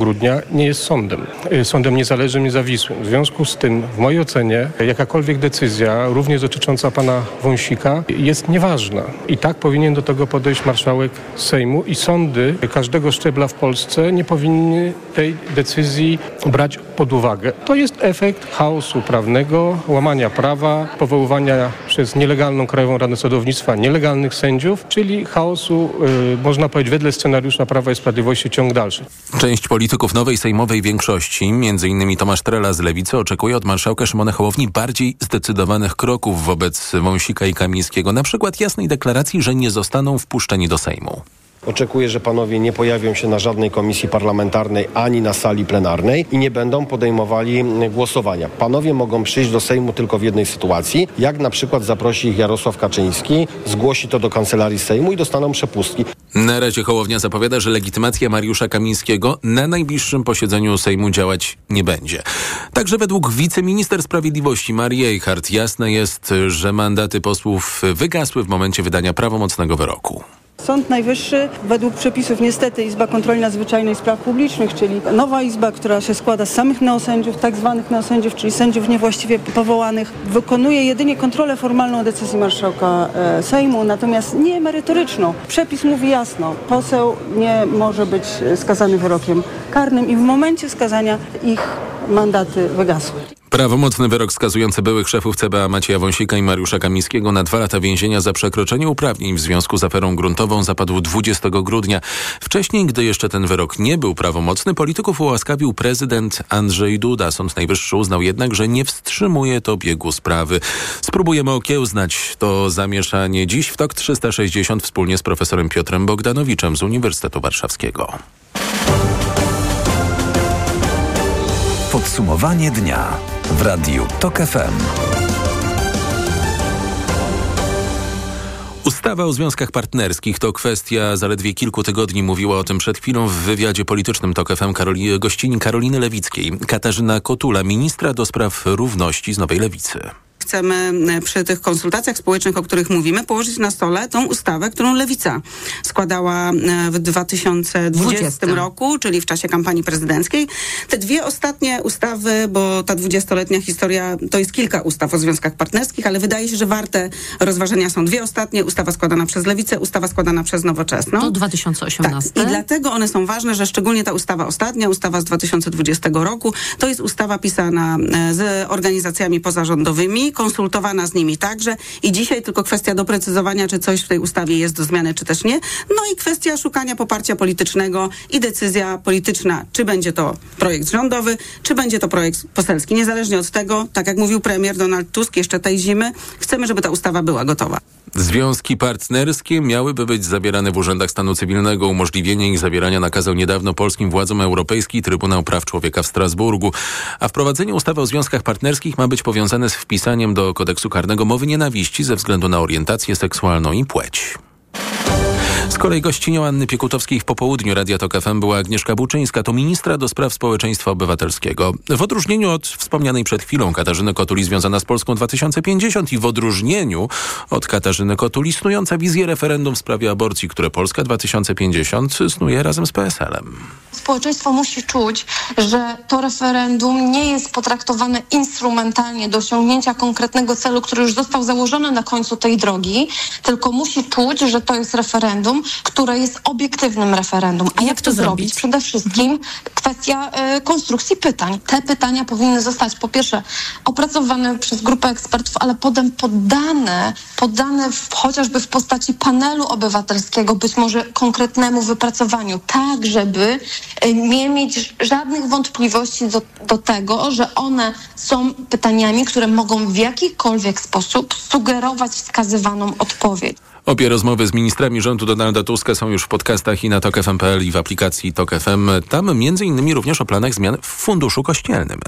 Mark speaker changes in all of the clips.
Speaker 1: grudnia nie jest sądem. Y, Sądem niezależnym, niezawisłym. W związku z tym, w mojej ocenie, jakakolwiek decyzja, również dotycząca pana Wąsika, jest nieważna. I tak powinien do tego podejść marszałek Sejmu i sądy każdego szczebla w Polsce nie powinny tej decyzji brać pod uwagę. To jest efekt chaosu prawnego, łamania prawa, powoływania przez nielegalną Krajową Radę Sądownictwa nielegalnych sędziów, czyli chaosu, y, można powiedzieć, wedle scenariusza Prawa i Sprawiedliwości ciąg dalszy.
Speaker 2: Część polityków nowej sejmowej większości, m.in. Tomasz Trela z Lewicy, oczekuje od marszałka Szymona Hołowni bardziej zdecydowanych kroków wobec Wąsika i Kamińskiego, na przykład jasnej deklaracji, że nie zostaną wpuszczeni do Sejmu.
Speaker 3: Oczekuję, że panowie nie pojawią się na żadnej komisji parlamentarnej ani na sali plenarnej i nie będą podejmowali głosowania. Panowie mogą przyjść do Sejmu tylko w jednej sytuacji, jak na przykład zaprosi ich Jarosław Kaczyński, zgłosi to do kancelarii Sejmu i dostaną przepustki.
Speaker 2: Na razie Hołownia zapowiada, że legitymacja Mariusza Kamińskiego na najbliższym posiedzeniu Sejmu działać nie będzie. Także według wiceminister sprawiedliwości Marii Eichhardt jasne jest, że mandaty posłów wygasły w momencie wydania prawomocnego wyroku.
Speaker 4: Sąd Najwyższy według przepisów niestety Izba Kontroli Nadzwyczajnej Spraw Publicznych, czyli nowa izba, która się składa z samych neosędziów, tak zwanych neosędziów, czyli sędziów niewłaściwie powołanych, wykonuje jedynie kontrolę formalną decyzji marszałka e, Sejmu, natomiast nie merytoryczną. Przepis mówi jasno, poseł nie może być skazany wyrokiem karnym i w momencie skazania ich mandaty wygasły.
Speaker 2: Prawomocny wyrok skazujący byłych szefów CBA Macieja Wąsika i Mariusza Kamińskiego na dwa lata więzienia za przekroczenie uprawnień w związku z aferą gruntową zapadł 20 grudnia. Wcześniej, gdy jeszcze ten wyrok nie był prawomocny, polityków ułaskawił prezydent Andrzej Duda. Sąd Najwyższy uznał jednak, że nie wstrzymuje to biegu sprawy. Spróbujemy okiełznać to zamieszanie dziś w TOK 360 wspólnie z profesorem Piotrem Bogdanowiczem z Uniwersytetu Warszawskiego.
Speaker 5: Podsumowanie dnia w Radiu TOK FM.
Speaker 2: Ustawa o związkach partnerskich to kwestia zaledwie kilku tygodni. Mówiła o tym przed chwilą w wywiadzie politycznym TOK FM Karoli, gościni Karoliny Lewickiej. Katarzyna Kotula, ministra do spraw równości z Nowej Lewicy
Speaker 6: chcemy e, przy tych konsultacjach społecznych, o których mówimy, położyć na stole tą ustawę, którą Lewica składała e, w 2020 20. roku, czyli w czasie kampanii prezydenckiej. Te dwie ostatnie ustawy, bo ta dwudziestoletnia historia to jest kilka ustaw o związkach partnerskich, ale wydaje się, że warte rozważenia są dwie ostatnie. Ustawa składana przez Lewicę, ustawa składana przez Nowoczesną.
Speaker 7: To 2018.
Speaker 6: Tak. I dlatego one są ważne, że szczególnie ta ustawa ostatnia, ustawa z 2020 roku, to jest ustawa pisana e, z organizacjami pozarządowymi, konsultowana z nimi także i dzisiaj tylko kwestia doprecyzowania, czy coś w tej ustawie jest do zmiany, czy też nie. No i kwestia szukania poparcia politycznego i decyzja polityczna, czy będzie to projekt rządowy, czy będzie to projekt poselski. Niezależnie od tego, tak jak mówił premier Donald Tusk jeszcze tej zimy, chcemy, żeby ta ustawa była gotowa.
Speaker 2: Związki partnerskie miałyby być zawierane w urzędach stanu cywilnego. Umożliwienie ich zawierania nakazał niedawno polskim władzom Europejski Trybunał Praw Człowieka w Strasburgu. A wprowadzenie ustawy o związkach partnerskich ma być powiązane z wpisaniem do kodeksu karnego mowy nienawiści ze względu na orientację seksualną i płeć. Kolei gościnią Anny Piekutowskiej w popołudniu Radia Tok FM była Agnieszka Buczyńska, to ministra do spraw społeczeństwa obywatelskiego. W odróżnieniu od wspomnianej przed chwilą Katarzyny Kotuli związana z Polską 2050 i w odróżnieniu od Katarzyny Kotuli snująca wizję referendum w sprawie aborcji, które Polska 2050 snuje razem z PSL-em.
Speaker 8: Społeczeństwo musi czuć, że to referendum nie jest potraktowane instrumentalnie do osiągnięcia konkretnego celu, który już został założony na końcu tej drogi, tylko musi czuć, że to jest referendum, które jest obiektywnym referendum. A jak, jak to zrobić? zrobić? Przede wszystkim kwestia y, konstrukcji pytań. Te pytania powinny zostać po pierwsze opracowane przez grupę ekspertów, ale potem poddane, poddane w, chociażby w postaci panelu obywatelskiego, być może konkretnemu wypracowaniu, tak żeby y, nie mieć żadnych wątpliwości do, do tego, że one są pytaniami, które mogą w jakikolwiek sposób sugerować wskazywaną odpowiedź.
Speaker 2: Obie rozmowy z ministrami rządu Donalda Tuska są już w podcastach i na TokFM.pl i w aplikacji Tok FM. Tam między innymi również o planach zmian w Funduszu Kościelnym.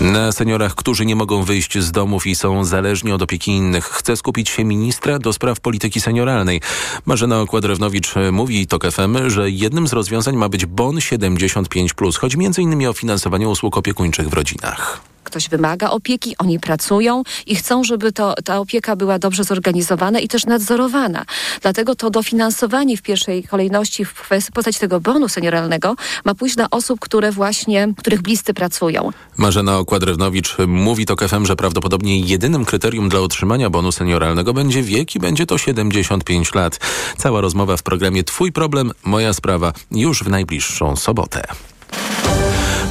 Speaker 2: Na seniorach, którzy nie mogą wyjść z domów i są zależni od opieki innych, chce skupić się ministra do spraw polityki senioralnej. Marzena Okładrewnowicz mówi TOK FM, że jednym z rozwiązań ma być BON 75+. Chodzi m.in. o finansowanie usług opiekuńczych w rodzinach.
Speaker 7: Ktoś wymaga opieki, oni pracują i chcą, żeby to, ta opieka była dobrze zorganizowana i też nadzorowana. Dlatego to dofinansowanie w pierwszej kolejności w postaci tego bonu senioralnego ma pójść na osób, które właśnie, których bliscy pracują.
Speaker 2: Marzena Okładrewnowicz mówi to KFM, że prawdopodobnie jedynym kryterium dla otrzymania bonu senioralnego będzie wiek i będzie to 75 lat. Cała rozmowa w programie Twój problem, moja sprawa już w najbliższą sobotę.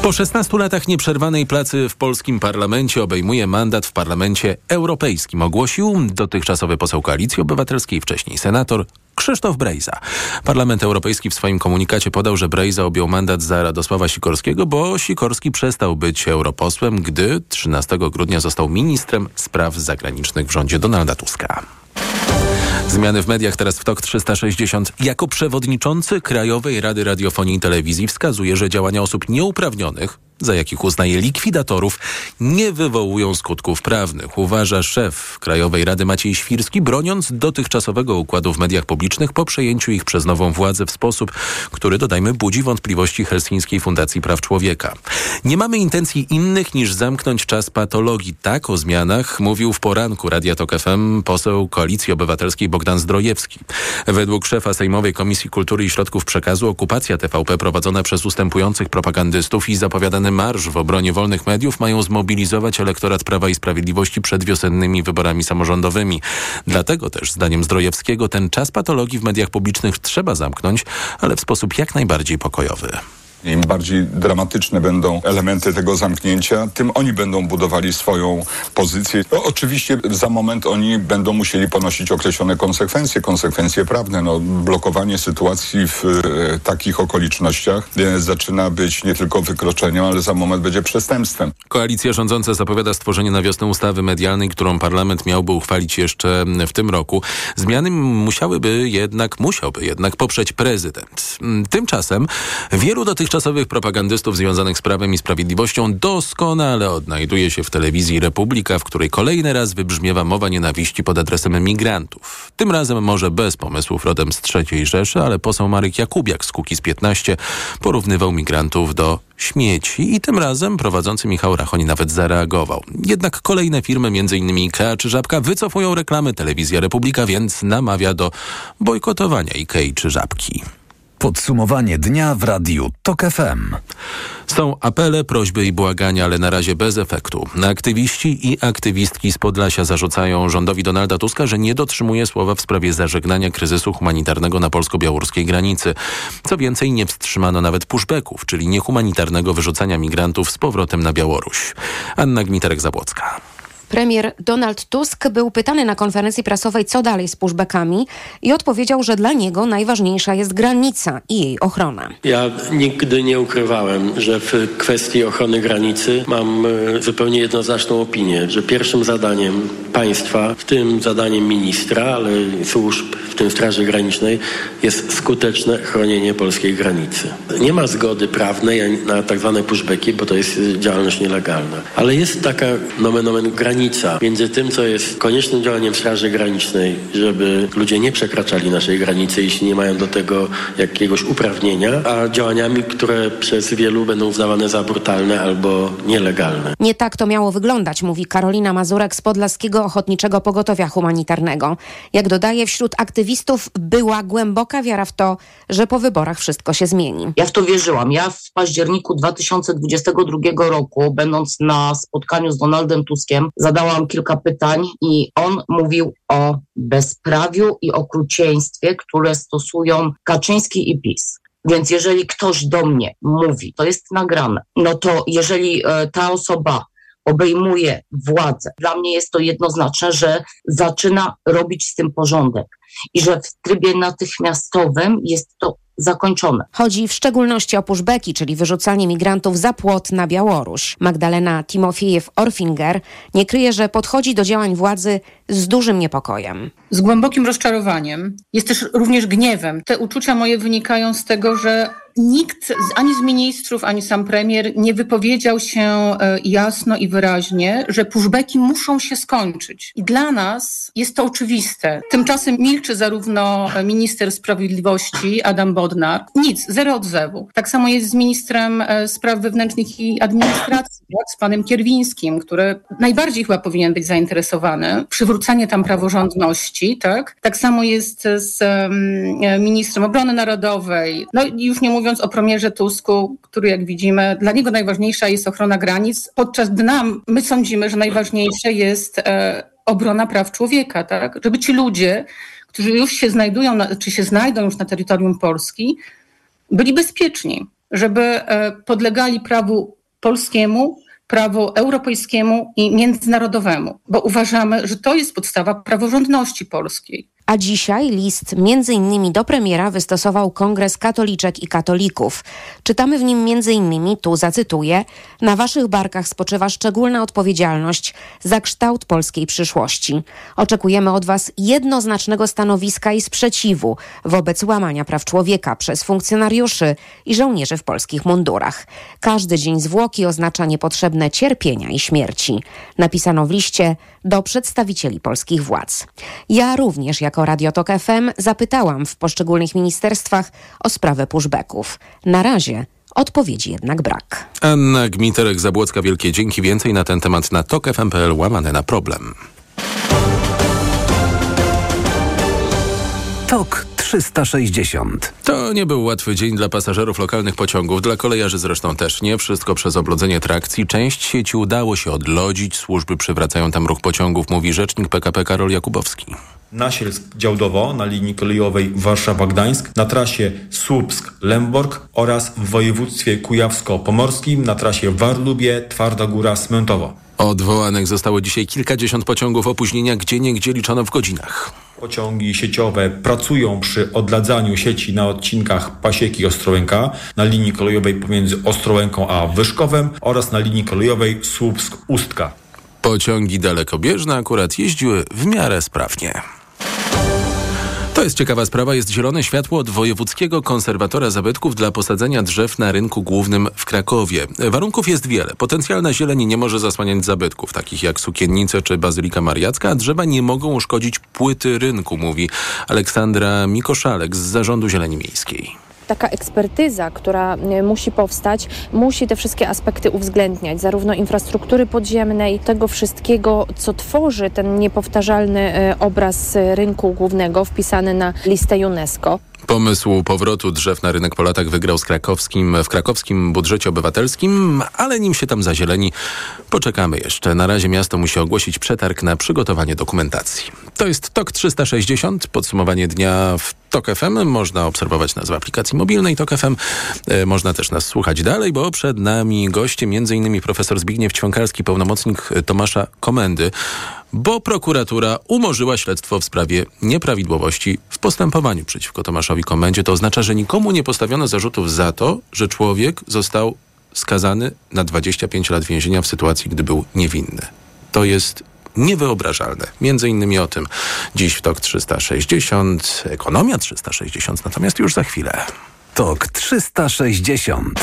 Speaker 2: Po 16 latach nieprzerwanej pracy w polskim parlamencie obejmuje mandat w parlamencie europejskim, ogłosił dotychczasowy poseł Koalicji Obywatelskiej, wcześniej senator Krzysztof Brejza. Parlament Europejski w swoim komunikacie podał, że Brejza objął mandat za Radosława Sikorskiego, bo Sikorski przestał być europosłem, gdy 13 grudnia został ministrem spraw zagranicznych w rządzie Donalda Tuska. Zmiany w mediach teraz w TOK 360. Jako przewodniczący Krajowej Rady Radiofonii i Telewizji wskazuje, że działania osób nieuprawnionych za jakich uznaje likwidatorów, nie wywołują skutków prawnych, uważa szef Krajowej Rady Maciej Świrski, broniąc dotychczasowego układu w mediach publicznych po przejęciu ich przez nową władzę w sposób, który, dodajmy, budzi wątpliwości Helsińskiej Fundacji Praw Człowieka. Nie mamy intencji innych niż zamknąć czas patologii. Tak o zmianach mówił w poranku Radia Tok FM poseł Koalicji Obywatelskiej Bogdan Zdrojewski. Według szefa Sejmowej Komisji Kultury i Środków Przekazu okupacja TVP prowadzona przez ustępujących propagandystów i zapowiadane marsz w obronie wolnych mediów mają zmobilizować elektorat Prawa i Sprawiedliwości przed wiosennymi wyborami samorządowymi. Dlatego też, zdaniem Zdrojewskiego, ten czas patologii w mediach publicznych trzeba zamknąć, ale w sposób jak najbardziej pokojowy.
Speaker 9: Im bardziej dramatyczne będą elementy tego zamknięcia, tym oni będą budowali swoją pozycję. No, oczywiście za moment oni będą musieli ponosić określone konsekwencje, konsekwencje prawne. No, blokowanie sytuacji w e, takich okolicznościach e, zaczyna być nie tylko wykroczeniem, ale za moment będzie przestępstwem.
Speaker 2: Koalicja rządząca zapowiada stworzenie na wiosnę ustawy medialnej, którą parlament miałby uchwalić jeszcze w tym roku. Zmiany musiałyby jednak, musiałby jednak poprzeć prezydent. Tymczasem wielu dotychczas dotychczasowych propagandystów związanych z Prawem i Sprawiedliwością doskonale odnajduje się w telewizji Republika, w której kolejny raz wybrzmiewa mowa nienawiści pod adresem migrantów. Tym razem może bez pomysłów rodem z III Rzeszy, ale poseł Marek Jakubiak z Kukiz 15 porównywał migrantów do śmieci i tym razem prowadzący Michał Rachoni nawet zareagował. Jednak kolejne firmy, m.in. IKEA czy Żabka, wycofują reklamy Telewizja Republika, więc namawia do bojkotowania IKEA czy Żabki.
Speaker 5: Podsumowanie dnia w radiu TOK FM.
Speaker 2: Są apele, prośby i błagania, ale na razie bez efektu. Aktywiści i aktywistki z Podlasia zarzucają rządowi Donalda Tuska, że nie dotrzymuje słowa w sprawie zażegnania kryzysu humanitarnego na polsko-białoruskiej granicy. Co więcej, nie wstrzymano nawet pushbacków, czyli niehumanitarnego wyrzucania migrantów z powrotem na Białoruś. Anna Gmiterek-Zabłocka.
Speaker 10: Premier Donald Tusk był pytany na konferencji prasowej, co dalej z pushbackami i odpowiedział, że dla niego najważniejsza jest granica i jej ochrona.
Speaker 11: Ja nigdy nie ukrywałem, że w kwestii ochrony granicy mam e, zupełnie jednoznaczną opinię, że pierwszym zadaniem państwa, w tym zadaniem ministra, ale służb, w tym Straży Granicznej, jest skuteczne chronienie polskiej granicy. Nie ma zgody prawnej na tak zwane pushbacki, bo to jest działalność nielegalna. Ale jest taka nomen omen granica granica między tym, co jest koniecznym działaniem Straży Granicznej, żeby ludzie nie przekraczali naszej granicy, jeśli nie mają do tego jakiegoś uprawnienia, a działaniami, które przez wielu będą uznawane za brutalne albo nielegalne.
Speaker 10: Nie tak to miało wyglądać, mówi Karolina Mazurek z Podlaskiego Ochotniczego Pogotowia Humanitarnego. Jak dodaje, wśród aktywistów była głęboka wiara w to, że po wyborach wszystko się zmieni.
Speaker 12: Ja w to wierzyłam. Ja w październiku 2022 roku, będąc na spotkaniu z Donaldem Tuskiem, zadałam kilka pytań i on mówił o bezprawiu i okrucieństwie, które stosują Kaczyński i PiS. Więc jeżeli ktoś do mnie mówi, to jest nagrane, no to jeżeli e, ta osoba obejmuje władzę, dla mnie jest to jednoznaczne, że zaczyna robić z tym porządek i że w trybie natychmiastowym jest to zakończone.
Speaker 10: Chodzi w szczególności o pushbacki, czyli wyrzucanie migrantów za płot na Białoruś. Magdalena Timofiejew-Orfinger nie kryje, że podchodzi do działań władzy z dużym niepokojem.
Speaker 13: Z głębokim rozczarowaniem, jest też również gniewem. Te uczucia moje wynikają z tego, że nikt, ani z ministrów, ani sam premier nie wypowiedział się e, jasno i wyraźnie, że pushbacki muszą się skończyć. I dla nas jest to oczywiste. Tymczasem milczy zarówno minister sprawiedliwości Adam Bodnar. Nic, zero odzewu. Tak samo jest z ministrem e, spraw wewnętrznych i administracji, jak z panem Kierwińskim, który najbardziej chyba powinien być zainteresowany przywrócenie tam praworządności, tak? Tak samo jest z ministrem obrony narodowej. No już nie mówiąc o premierze Tusku, który jak widzimy, dla niego najważniejsza jest ochrona granic, podczas gdy nam, my sądzimy, że najważniejsze jest e, obrona praw człowieka, tak? Żeby ci ludzie, którzy już się znajdują, na, czy się znajdą już na terytorium Polski, byli bezpieczni, żeby e, podlegali prawu polskiemu, prawu europejskiemu i międzynarodowemu, bo uważamy, że to jest podstawa praworządności polskiej.
Speaker 10: A dzisiaj list między innymi do premiera wystosował Kongres Katoliczek i Katolików. Czytamy w nim między innymi, tu zacytuję, na waszych barkach spoczywa szczególna odpowiedzialność za kształt polskiej przyszłości. Oczekujemy od was jednoznacznego stanowiska i sprzeciwu wobec łamania praw człowieka przez funkcjonariuszy i żołnierzy w polskich mundurach. Każdy dzień zwłoki oznacza niepotrzebne cierpienia i śmierci. Napisano w liście do przedstawicieli polskich władz. Ja również jako Radio Tok FM zapytałam w poszczególnych ministerstwach o sprawę pushbacków. Na razie odpowiedzi jednak brak.
Speaker 2: Anna Gmiterek-Zabłocka, wielkie dzięki. Więcej na ten temat na tokfm.pl łamane na problem.
Speaker 5: Tok 360.
Speaker 2: To nie był łatwy dzień dla pasażerów lokalnych pociągów, dla kolejarzy zresztą też nie. Wszystko przez oblodzenie trakcji. Część sieci udało się odlodzić, służby przywracają tam ruch pociągów, mówi rzecznik PKP Karol Jakubowski.
Speaker 14: Nasielsk-Działdowo na linii kolejowej Warszawa-Gdańsk, na trasie Słupsk-Lemborg oraz w województwie kujawsko-pomorskim na trasie Warlubie-Twarda Góra-Smętowo.
Speaker 2: Odwołanych zostało dzisiaj kilkadziesiąt pociągów opóźnienia, gdzie niegdzie liczono w godzinach.
Speaker 14: Pociągi sieciowe pracują przy odladzaniu sieci na odcinkach Pasieki Ostrołęka, na linii kolejowej pomiędzy Ostrołęką a Wyszkowem oraz na linii kolejowej Słupsk-Ustka.
Speaker 2: Pociągi dalekobieżne akurat jeździły w miarę sprawnie. To jest ciekawa sprawa. Jest zielone światło od Wojewódzkiego Konserwatora Zabytków dla posadzenia drzew na rynku głównym w Krakowie. Warunków jest wiele. Potencjalna zieleń nie może zasłaniać zabytków, takich jak sukiennice czy Bazylika Mariacka, a drzewa nie mogą uszkodzić płyty rynku, mówi Aleksandra Mikoszalek z Zarządu Zieleni Miejskiej
Speaker 15: taka ekspertyza, która e, musi powstać, musi te wszystkie aspekty uwzględniać, zarówno infrastruktury podziemnej, tego wszystkiego, co tworzy ten niepowtarzalny e, obraz rynku głównego wpisany na listę UNESCO.
Speaker 2: Pomysł powrotu drzew na rynek po latach wygrał z krakowskim, w krakowskim budżecie obywatelskim, ale nim się tam zazieleni, poczekamy jeszcze. Na razie miasto musi ogłosić przetarg na przygotowanie dokumentacji. To jest TOK 360, podsumowanie dnia w TOK FM. Można obserwować nas w aplikacji mobilnej TOK FM. E, można też nas słuchać dalej, bo przed nami goście, m.in. profesor Zbigniew Ćwiąkalski, pełnomocnik Tomasza Komendy bo prokuratura umorzyła śledztwo w sprawie nieprawidłowości w postępowaniu przeciwko Tomaszowi Komendzie. To oznacza, że nikomu nie postawiono zarzutów za to, że człowiek został skazany na 25 lat więzienia w sytuacji, gdy był niewinny. To jest niewyobrażalne. Między innymi o tym dziś w TOK 360, Ekonomia 360, natomiast już za chwilę.
Speaker 5: TOK 360.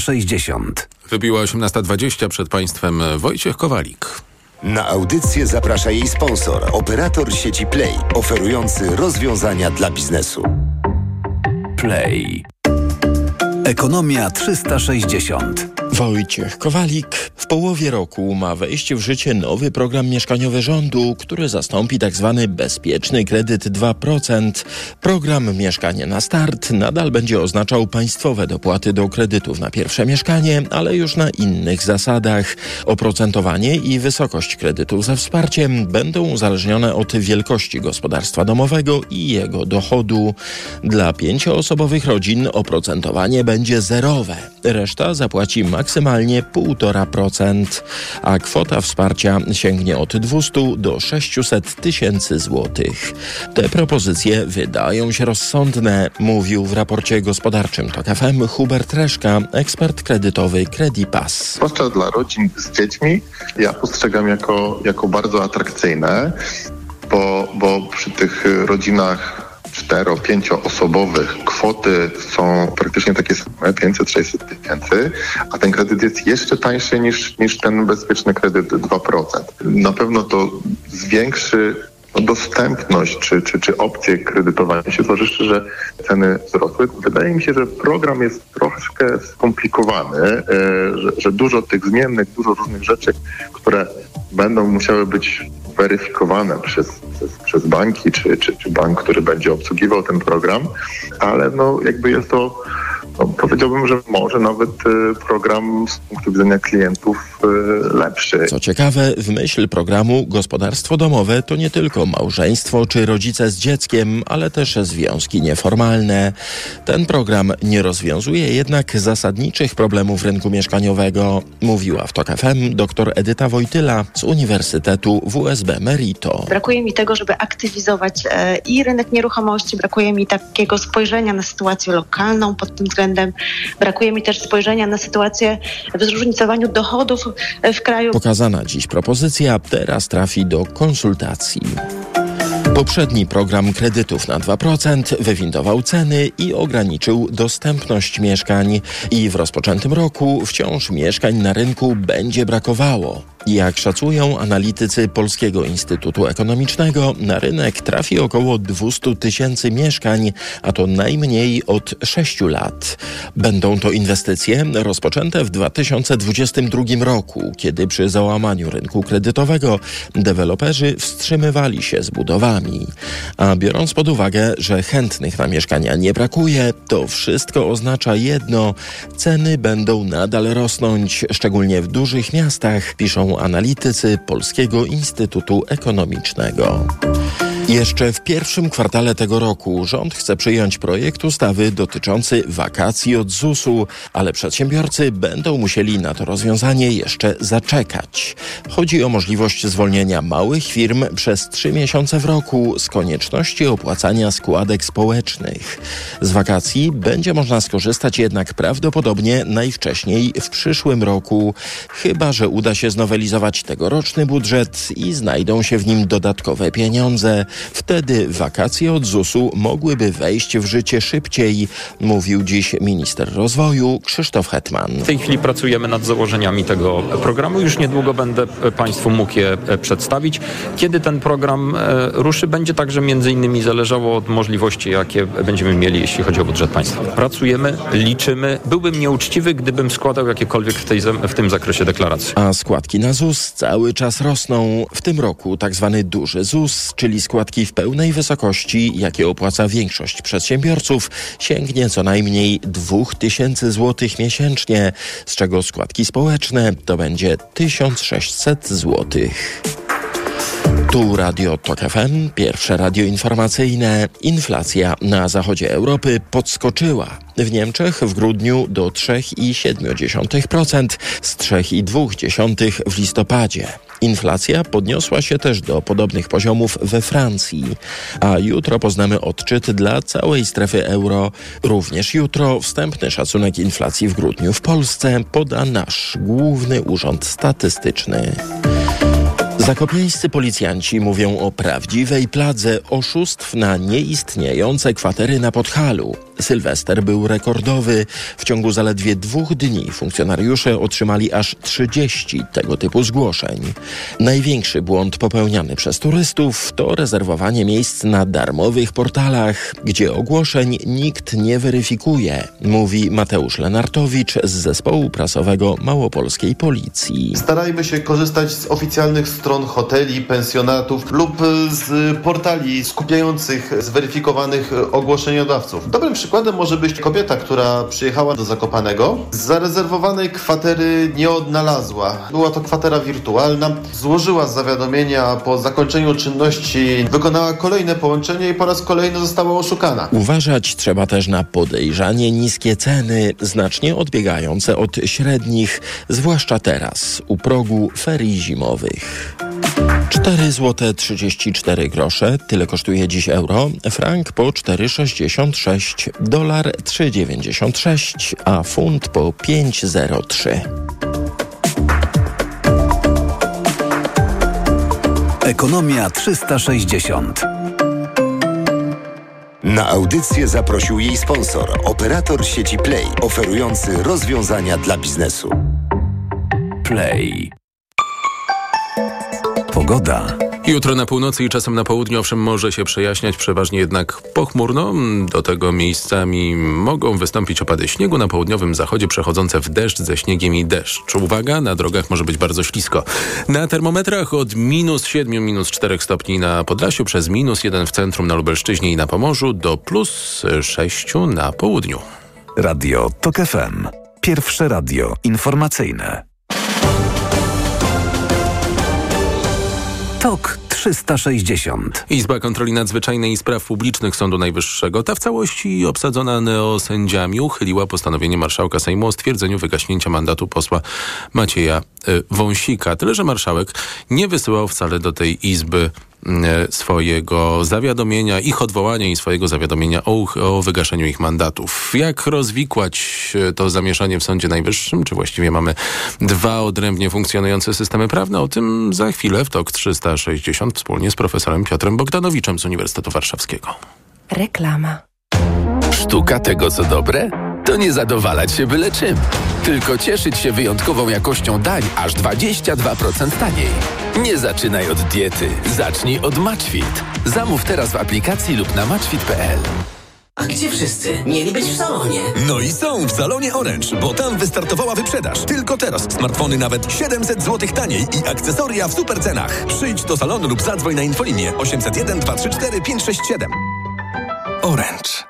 Speaker 5: 360.
Speaker 2: Wybiła 18.20 przed Państwem Wojciech Kowalik.
Speaker 16: Na audycję zaprasza jej sponsor, operator sieci Play, oferujący rozwiązania dla biznesu.
Speaker 5: Play. Ekonomia 360.
Speaker 17: Wojciech Kowalik. Połowie roku ma wejść w życie nowy program mieszkaniowy rządu, który zastąpi tzw. Tak bezpieczny kredyt 2%. Program Mieszkanie na Start nadal będzie oznaczał państwowe dopłaty do kredytów na pierwsze mieszkanie, ale już na innych zasadach. Oprocentowanie i wysokość kredytów ze wsparciem będą uzależnione od wielkości gospodarstwa domowego i jego dochodu. Dla pięcioosobowych rodzin oprocentowanie będzie zerowe. Reszta zapłaci maksymalnie 1,5%, a kwota wsparcia sięgnie od 200 do 600 tysięcy złotych. Te propozycje wydają się rozsądne, mówił w raporcie gospodarczym TOK FM Hubert Reszka, ekspert kredytowy Credipass.
Speaker 18: Zwłaszcza dla rodzin z dziećmi ja postrzegam jako, jako bardzo atrakcyjne, bo, bo przy tych rodzinach cztero, pięcioosobowych kwoty są praktycznie takie same, 500-600 tysięcy, a ten kredyt jest jeszcze tańszy niż, niż ten bezpieczny kredyt 2%. Na pewno to zwiększy dostępność czy, czy, czy opcje kredytowania się, zważywszy, że ceny wzrosły. Wydaje mi się, że program jest troszkę skomplikowany, e, że, że dużo tych zmiennych, dużo różnych rzeczy, które będą musiały być weryfikowane przez, przez, przez banki, czy, czy, czy bank, który będzie obsługiwał ten program, ale no jakby jest to no, powiedziałbym, że może nawet y, program z punktu widzenia klientów y, lepszy.
Speaker 17: Co ciekawe, w myśl programu gospodarstwo domowe to nie tylko małżeństwo czy rodzice z dzieckiem, ale też związki nieformalne. Ten program nie rozwiązuje jednak zasadniczych problemów rynku mieszkaniowego, mówiła w TOK FM dr Edyta Wojtyla z Uniwersytetu WSB Merito.
Speaker 19: Brakuje mi tego, żeby aktywizować e, i rynek nieruchomości, brakuje mi takiego spojrzenia na sytuację lokalną pod tym względem względem. Brakuje mi też spojrzenia na sytuację w zróżnicowaniu dochodów w kraju.
Speaker 17: Pokazana dziś propozycja teraz trafi do konsultacji. Poprzedni program kredytów na 2% wywindował ceny i ograniczył dostępność mieszkań. I w rozpoczętym roku wciąż mieszkań na rynku będzie brakowało. Jak szacują analitycy Polskiego Instytutu Ekonomicznego, na rynek trafi około 200 tysięcy mieszkań, a to najmniej od 6 lat. Będą to inwestycje rozpoczęte w 2022 roku, kiedy przy załamaniu rynku kredytowego deweloperzy wstrzymywali się z budowami. A biorąc pod uwagę, że chętnych na mieszkania nie brakuje, to wszystko oznacza jedno: ceny będą nadal rosnąć, szczególnie w dużych miastach, piszą analitycy Polskiego Instytutu Ekonomicznego. Jeszcze w pierwszym kwartale tego roku rząd chce przyjąć projekt ustawy dotyczący wakacji od ZUS-u, ale przedsiębiorcy będą musieli na to rozwiązanie jeszcze zaczekać. Chodzi o możliwość zwolnienia małych firm przez trzy miesiące w roku z konieczności opłacania składek społecznych. Z wakacji będzie można skorzystać jednak prawdopodobnie najwcześniej w przyszłym roku, chyba że uda się znowelizować tegoroczny budżet i znajdą się w nim dodatkowe pieniądze. Wtedy wakacje od ZUS-u mogłyby wejść w życie szybciej, mówił dziś minister rozwoju Krzysztof Hetman.
Speaker 20: W tej chwili pracujemy nad założeniami tego programu. Już niedługo będę Państwu mógł je e, przedstawić. Kiedy ten program e, ruszy, będzie także między innymi zależało od możliwości, jakie będziemy mieli, jeśli chodzi o budżet państwa. Pracujemy, liczymy. Byłbym nieuczciwy, gdybym składał jakiekolwiek w, tej, w tym zakresie deklaracje.
Speaker 17: A składki na ZUS cały czas rosną. W tym roku tak zwany duży ZUS, czyli składki w pełnej wysokości, jakie opłaca większość przedsiębiorców, sięgnie co najmniej 2000 zł miesięcznie, z czego składki społeczne to będzie 1600 zł. Tu Radio TOK FM, pierwsze radio informacyjne. Inflacja na zachodzie Europy podskoczyła. W Niemczech w grudniu do 3,7%, z 3,2% w listopadzie. Inflacja podniosła się też do podobnych poziomów we Francji, a jutro poznamy odczyt dla całej strefy euro. Również jutro wstępny szacunek inflacji w grudniu w Polsce poda nasz główny urząd statystyczny. Zakopiańscy policjanci mówią o prawdziwej pladze oszustw na nieistniejące kwatery na Podhalu. Sylwester był rekordowy. W ciągu zaledwie dwóch dni funkcjonariusze otrzymali aż 30 tego typu zgłoszeń. Największy błąd popełniany przez turystów to rezerwowanie miejsc na darmowych portalach, gdzie ogłoszeń nikt nie weryfikuje, mówi Mateusz Lenartowicz z zespołu prasowego Małopolskiej Policji.
Speaker 21: Starajmy się korzystać z oficjalnych stron hoteli, pensjonatów lub z portali skupiających zweryfikowanych ogłoszeniodawców. Dobrym przykładem może być kobieta, która przyjechała do Zakopanego. Zarezerwowanej kwatery nie odnalazła. Była to kwatera wirtualna. Złożyła zawiadomienia po zakończeniu czynności, wykonała kolejne połączenie i po raz kolejny została oszukana.
Speaker 17: Uważać trzeba też na podejrzanie niskie ceny, znacznie odbiegające od średnich, zwłaszcza teraz, u progu ferii zimowych. 4 zł 34 grosze, tyle kosztuje dziś euro, frank po 4,66, dolar 3,96, a funt po 5,03.
Speaker 16: Ekonomia 360. Na audycję zaprosił jej sponsor, operator sieci Play, oferujący rozwiązania dla biznesu.
Speaker 5: Play. Pogoda.
Speaker 2: Jutro na północy i czasem na południu owszem może się przejaśniać, przeważnie jednak pochmurno. Do tego miejscami mogą wystąpić opady śniegu na południowym zachodzie przechodzące w deszcz ze śniegiem i deszcz. Uwaga, na drogach może być bardzo ślisko. Na termometrach od minus 7, minus 4 stopni na Podlasiu, przez minus 1 w centrum na Lubelszczyźnie i na Pomorzu do plus 6 na południu.
Speaker 5: Radio TOK FM. Pierwsze radio informacyjne. TOK 360.
Speaker 2: Izba Kontroli Nadzwyczajnej i Spraw Publicznych Sądu Najwyższego, ta w całości obsadzona neosędziami, uchyliła postanowienie marszałka Sejmu o stwierdzeniu wygaśnięcia mandatu posła Macieja y, Wąsika. Tyle, że marszałek nie wysyłał wcale do tej Izby swojego zawiadomienia, ich odwołania i swojego zawiadomienia o, o wygaszeniu ich mandatów. Jak rozwikłać y, to zamieszanie w Sądzie Najwyższym? Czy właściwie mamy dwa odrębnie funkcjonujące systemy prawne? O tym za chwilę w TOK 360 wspólnie z profesorem Piotrem Bogdanowiczem z Uniwersytetu Warszawskiego.
Speaker 22: Reklama. Sztuka tego, co dobre? To nie zadowalać się byle czym, tylko cieszyć się wyjątkową jakością dań aż 22% taniej. Nie zaczynaj od diety, zacznij od Matchfit. Zamów teraz w aplikacji lub na matchfit.pl.
Speaker 23: A gdzie wszyscy? Mieli być w salonie.
Speaker 24: No i są w salonie Orange, bo tam wystartowała wyprzedaż. Tylko teraz smartfony nawet 700 zł taniej i akcesoria w super cenach. Przyjdź do salonu lub zadzwoń na infolinię 801 234 567.
Speaker 25: Orange.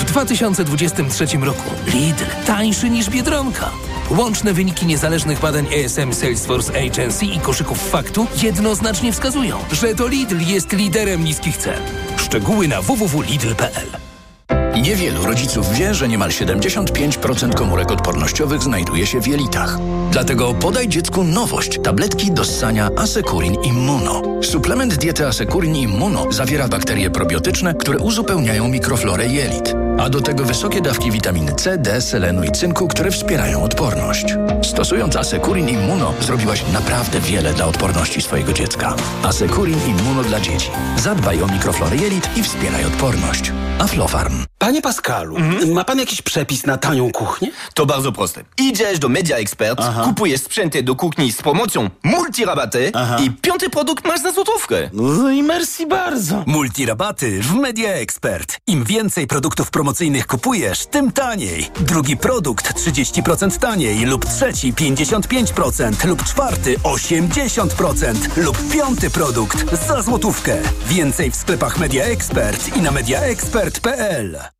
Speaker 26: W 2023 roku Lidl tańszy niż Biedronka. Łączne wyniki niezależnych badań ESM Salesforce Agency i koszyków faktu jednoznacznie wskazują, że to Lidl jest liderem niskich cen. Szczegóły na www.lidl.pl
Speaker 22: Niewielu rodziców wie, że niemal 75% komórek odpornościowych znajduje się w jelitach. Dlatego podaj dziecku nowość. Tabletki do ssania Asekurin Immuno. Suplement diety Asekurin Immuno zawiera bakterie probiotyczne, które uzupełniają mikroflorę jelit. A do tego wysokie dawki witaminy C, D, selenu i cynku, które wspierają odporność. Stosując Asekurin Immuno zrobiłaś naprawdę wiele dla odporności swojego dziecka. Asekurin Immuno dla dzieci. Zadbaj o mikroflorę jelit i wspieraj odporność. Aflofarm.
Speaker 23: Panie Pascalu, ma pan jakiś przepis na tanią kuchnię?
Speaker 27: To bardzo proste. Idziesz do Media Expert, kupujesz sprzęty do kuchni z pomocą multirabaty i piąty produkt masz za złotówkę.
Speaker 23: No i merci bardzo.
Speaker 5: Multirabaty w Media Expert. Im więcej produktów promocyjnych kupujesz, tym taniej. Drugi produkt 30% taniej lub trzeci 55% lub czwarty 80% lub piąty produkt za złotówkę. Więcej w sklepach Media Expert i na mediaexpert.pl.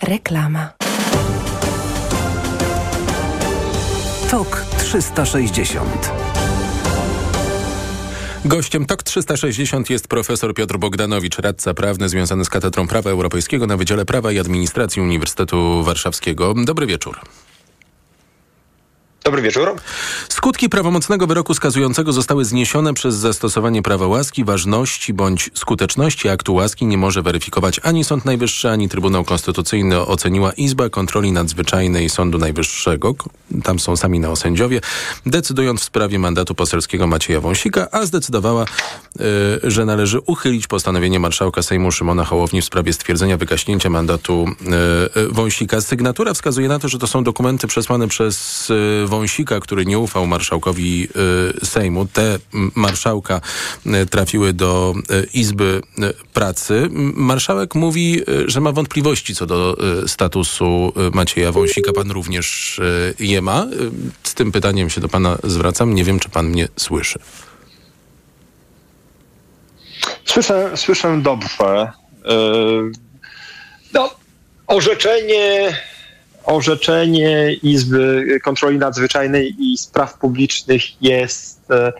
Speaker 28: Reklama.
Speaker 29: TOK 360
Speaker 2: Gościem TOK 360 jest profesor Piotr Bogdanowicz, radca prawny związany z Katedrą Prawa Europejskiego na Wydziale Prawa i Administracji Uniwersytetu Warszawskiego. Dobry wieczór.
Speaker 30: Dobry wieczór.
Speaker 2: Skutki prawomocnego wyroku skazującego zostały zniesione przez zastosowanie prawa łaski. Ważności bądź skuteczności aktu łaski nie może weryfikować ani Sąd Najwyższy, ani Trybunał Konstytucyjny oceniła Izba Kontroli Nadzwyczajnej Sądu Najwyższego. Tam są sami neosędziowie, decydując w sprawie mandatu poselskiego Macieja Wąsika, a zdecydowała, yy, że należy uchylić postanowienie marszałka Sejmu Szymona Hołowni w sprawie stwierdzenia wygaśnięcia mandatu yy, Wąsika. Sygnatura wskazuje na to, że to są dokumenty przesłane przez yy, Wąsika, który nie ufał marszałkowi y, Sejmu. Te marszałka y, trafiły do y, Izby Pracy. Marszałek mówi, że ma wątpliwości co do statusu Macieja Wąsika. Pan również je ma. Z tym pytaniem się do pana zwracam. Nie wiem, czy pan mnie słyszy.
Speaker 30: Słyszę, słyszę dobrze. No, orzeczenie orzeczenie Izby Kontroli Nadzwyczajnej i Spraw Publicznych jest e,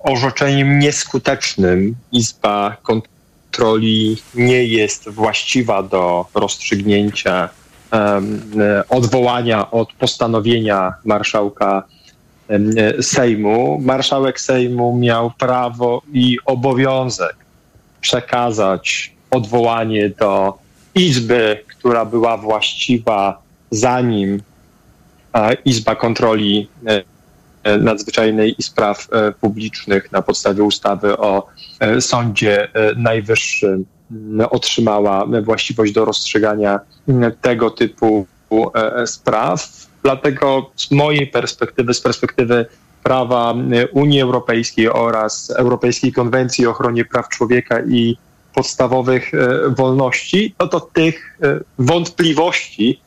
Speaker 30: orzeczeniem nieskutecznym. Izba Kontroli nie jest właściwa do rozstrzygnięcia um, odwołania od postanowienia marszałka um, Sejmu. Marszałek Sejmu miał prawo i obowiązek przekazać odwołanie do Izby, która była właściwa zanim Izba Kontroli e, e, Nadzwyczajnej i Spraw e, Publicznych na podstawie ustawy o Sądzie Najwyższym otrzymała właściwość do rozstrzygania tego typu spraw. Dlatego z mojej perspektywy, z perspektywy prawa Unii Europejskiej oraz Europejskiej Konwencji o ochronie praw człowieka i podstawowych wolności, no to tych wątpliwości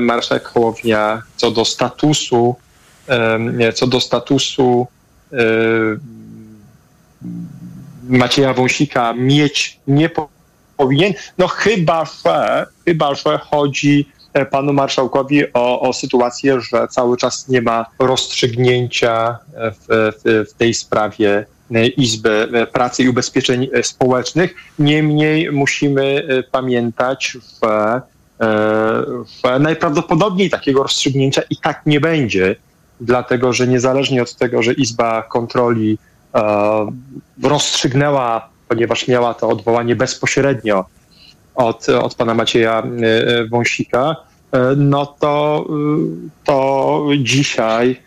Speaker 30: marszałek Hołownia co do statusu, co do statusu e, Macieja Wąsika mieć nie powinien, no chyba, że, chyba, że chodzi panu marszałkowi o, o sytuację, że cały czas nie ma rozstrzygnięcia w, w, w tej sprawie Izby Pracy i Ubezpieczeń Społecznych. Niemniej musimy pamiętać, że E, najprawdopodobniej takiego rozstrzygnięcia i tak nie będzie, dlatego że niezależnie od tego, że Izba Kontroli e, rozstrzygnęła, ponieważ miała to odwołanie bezpośrednio od, od pana Macieja e, Wąsika, no to, to dzisiaj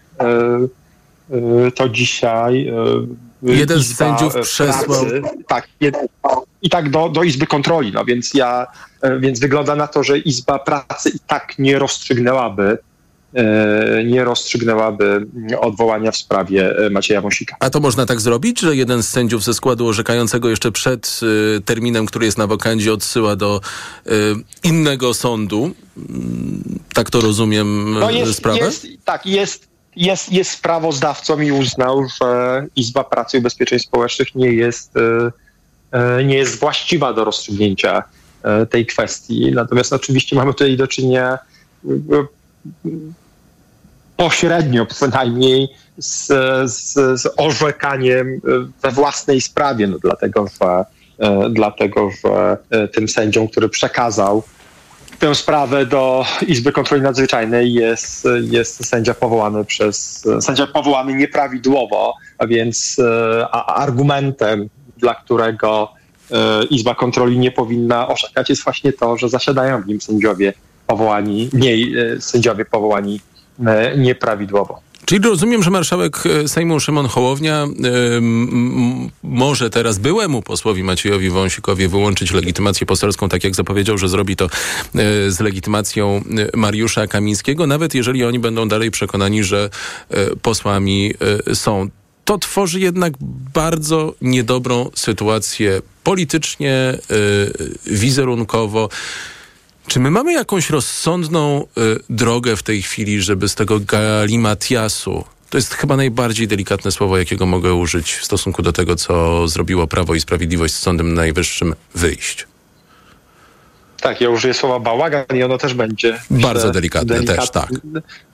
Speaker 30: to dzisiaj
Speaker 2: Jeden z sędziów przesłał.
Speaker 30: Tak, i tak do, do Izby Kontroli. No więc ja, e, więc wygląda na to, że Izba Pracy i tak nie rozstrzygnęłaby e, nie rozstrzygnęłaby odwołania w sprawie e, Macieja Wąsika.
Speaker 2: A to można tak zrobić, że jeden z sędziów ze składu orzekającego jeszcze przed y, terminem, który jest na wokandzie, odsyła do y, innego sądu? Mm, tak to rozumiem no jest, sprawę?
Speaker 30: Jest, tak, jest, jest, jest sprawozdawcą i uznał, że Izba Pracy i Ubezpieczeń Społecznych nie jest, e, e, nie jest właściwa do rozstrzygnięcia e, tej kwestii. Natomiast oczywiście mamy tutaj do czynienia pośrednio przynajmniej z, z, z orzekaniem we własnej sprawie, no dlatego, że, dlatego, że tym sędziom, który przekazał tę sprawę do Izby Kontroli Nadzwyczajnej jest, jest sędzia powołany przez, sędzia powołany nieprawidłowo, a więc a argumentem, dla którego e, Izba Kontroli nie powinna orzekać jest właśnie to, że zasiadają w nim sędziowie powołani, nie, e, sędziowie powołani e, nieprawidłowo.
Speaker 2: Czyli rozumiem, że marszałek e, Sejmu Szymon Hołownia m, może teraz byłemu posłowi Maciejowi Wąsikowi wyłączyć legitymację poselską, tak jak zapowiedział, że zrobi to y, z legitymacją Mariusza Kamińskiego, nawet jeżeli oni będą dalej przekonani, że posłami są. To tworzy jednak bardzo niedobrą sytuację politycznie, wizerunkowo. Czy my mamy jakąś rozsądną y, drogę w tej chwili, żeby z tego galimatiasu, to jest chyba najbardziej delikatne słowo, jakiego mogę użyć w stosunku do tego, co zrobiło Prawo i Sprawiedliwość z Sądem Najwyższym, wyjść?
Speaker 30: Tak, ja użyję słowa bałagan i ono też będzie.
Speaker 2: Bardzo delikatne, delikatne też, tak.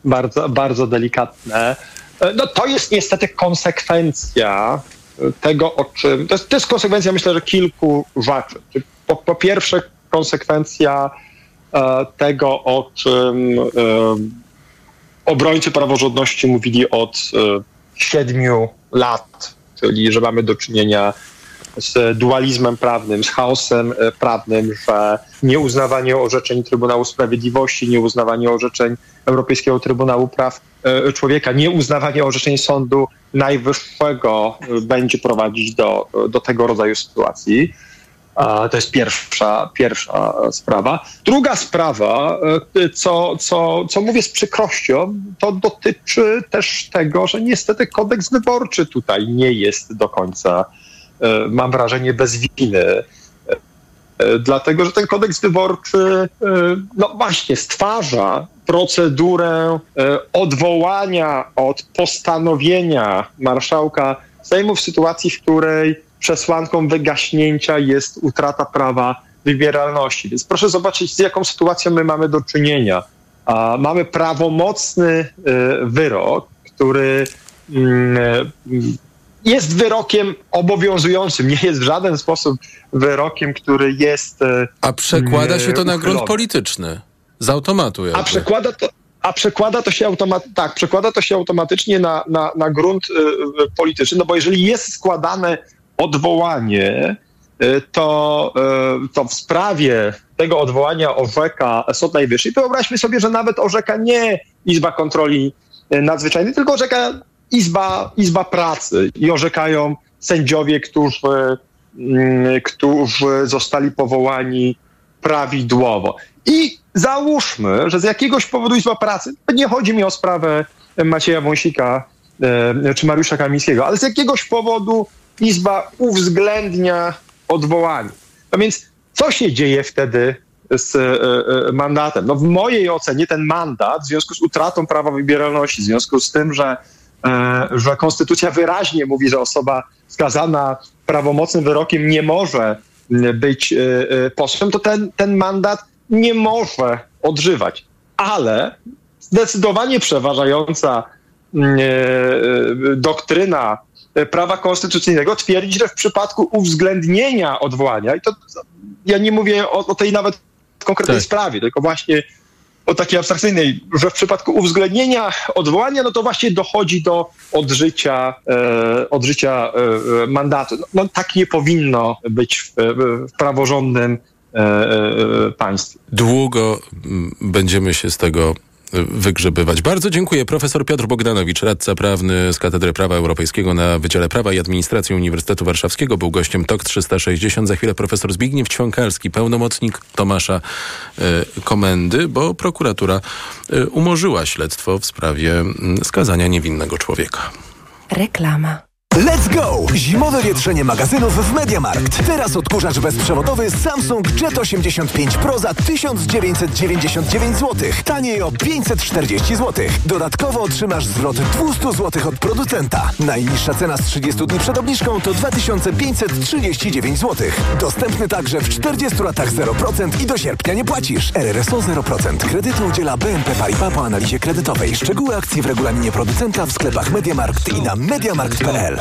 Speaker 30: Bardzo, bardzo delikatne. E, no to jest niestety konsekwencja tego, o czym. To jest, to jest konsekwencja, myślę, że kilku rzeczy. Po, po pierwsze, konsekwencja tego, o czym e, obrońcy praworządności mówili od e, siedmiu lat, czyli że mamy do czynienia z dualizmem prawnym, z chaosem prawnym, że nieuznawanie orzeczeń Trybunału Sprawiedliwości, nieuznawanie orzeczeń Europejskiego Trybunału Praw Człowieka, nieuznawanie orzeczeń Sądu Najwyższego będzie prowadzić do, do tego rodzaju sytuacji. To jest pierwsza, pierwsza sprawa. Druga sprawa, e, co, co, co mówię z przykrością, to dotyczy też tego, że niestety kodeks wyborczy tutaj nie jest do końca, e, mam wrażenie, bez winy. E, dlatego, że ten kodeks wyborczy, no właśnie, stwarza procedurę odwołania od postanowienia marszałka Sejmu w sytuacji, w której przesłanką wygaśnięcia jest utrata prawa wybieralności. Więc proszę zobaczyć, z jaką sytuacją my mamy do czynienia. Mamy prawomocny y, wyrok, który mm, y, jest wyrokiem obowiązującym, nie jest w żaden sposób wyrokiem, który jest. Y,
Speaker 2: A przekłada się to na grunt polityczny. Z automatu.
Speaker 30: Jakby. A przekłada to. A przekłada to się automat, tak, przekłada to się automatycznie na, na, na grunt y, polityczny, no bo jeżeli jest składane odwołanie, y, to, y, to w sprawie tego odwołania orzeka Sąd Najwyższy. Wyobraźmy sobie, że nawet orzeka nie Izba Kontroli Nadzwyczajnej, tylko orzeka Izba, Izba Pracy i orzekają sędziowie, którzy, mm, którzy zostali powołani prawidłowo. I załóżmy, że z jakiegoś powodu Izba Pracy, nie chodzi mi o sprawę Macieja Wąsika e, czy Mariusza Kamińskiego, ale z jakiegoś powodu Izba uwzględnia odwołanie. No więc co się dzieje wtedy z e, e, mandatem? No w mojej ocenie ten mandat w związku z utratą prawa wybieralności, w związku z tym, że, e, że konstytucja wyraźnie mówi, że osoba skazana prawomocnym wyrokiem nie może być posłem, to ten, ten mandat nie może odżywać. Ale zdecydowanie przeważająca doktryna prawa konstytucyjnego twierdzi, że w przypadku uwzględnienia odwołania, i to ja nie mówię o, o tej nawet konkretnej tak. sprawie, tylko właśnie o takiej abstrakcyjnej, że w przypadku uwzględnienia odwołania, no to właśnie dochodzi do odżycia, e, odżycia e, mandatu. No, no, tak nie powinno być w, w praworządnym e, e państwie.
Speaker 2: Długo będziemy się z tego wygrzebywać. Bardzo dziękuję. Profesor Piotr Bogdanowicz, radca prawny z Katedry Prawa Europejskiego na Wydziale Prawa i Administracji Uniwersytetu Warszawskiego, był gościem TOK 360. Za chwilę profesor Zbigniew Ćwiąkalski, pełnomocnik Tomasza y, Komendy, bo prokuratura y, umorzyła śledztwo w sprawie skazania niewinnego człowieka.
Speaker 28: Reklama.
Speaker 31: Let's go! Zimowe wietrzenie magazynów w Mediamarkt. Teraz odkurzacz bezprzewodowy Samsung Jet 85 Pro za 1999 zł. Taniej o 540 zł. Dodatkowo otrzymasz zwrot 200 zł od producenta. Najniższa cena z 30 dni przed obniżką to 2539 zł. Dostępny także w 40 latach 0% i do sierpnia nie płacisz. RRSO 0%. Kredytu udziela BNP Paribas po analizie kredytowej. Szczegóły akcji w regulaminie producenta w sklepach Mediamarkt i na mediamarkt.pl.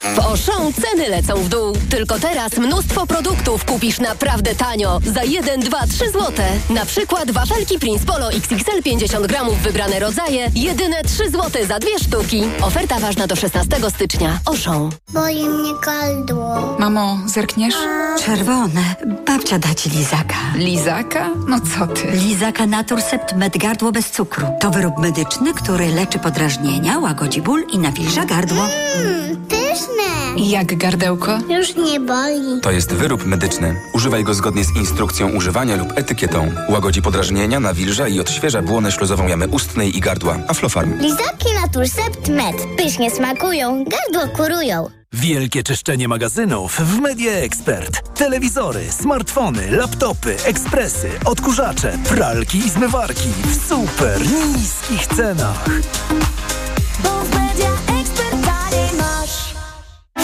Speaker 28: W Auchan ceny lecą w dół. Tylko teraz mnóstwo produktów kupisz naprawdę tanio. Za 1, 2, 3 zł. Na przykład wafelki Prince Polo XXL 50 gramów wybrane rodzaje. Jedyne 3 zł za dwie sztuki. Oferta ważna do 16 stycznia. Auchan.
Speaker 32: Boli mnie gardło.
Speaker 33: Mamo, zerkniesz?
Speaker 32: Czerwone. Babcia da ci lizaka.
Speaker 33: Lizaka? No co ty?
Speaker 32: Lizaka Naturcept Med Gardło bez cukru. To wyrób medyczny, który leczy podrażnienia, łagodzi ból i nawilża gardło. Mmm, pyszne.
Speaker 33: Jak gardełko?
Speaker 32: Już nie boli.
Speaker 25: To jest wyrób medyczny. Używaj go zgodnie z instrukcją używania lub etykietą. Łagodzi podrażnienia, nawilża i odświeża błonę śluzową jamy ustnej i gardła. Aflofarm.
Speaker 32: Lizaki Naturcept Med. Pysznie smakują, gardło kurują.
Speaker 5: Wielkie czyszczenie magazynów w Media Expert. Telewizory, smartfony, laptopy, ekspresy, odkurzacze, pralki i zmywarki w super niskich cenach.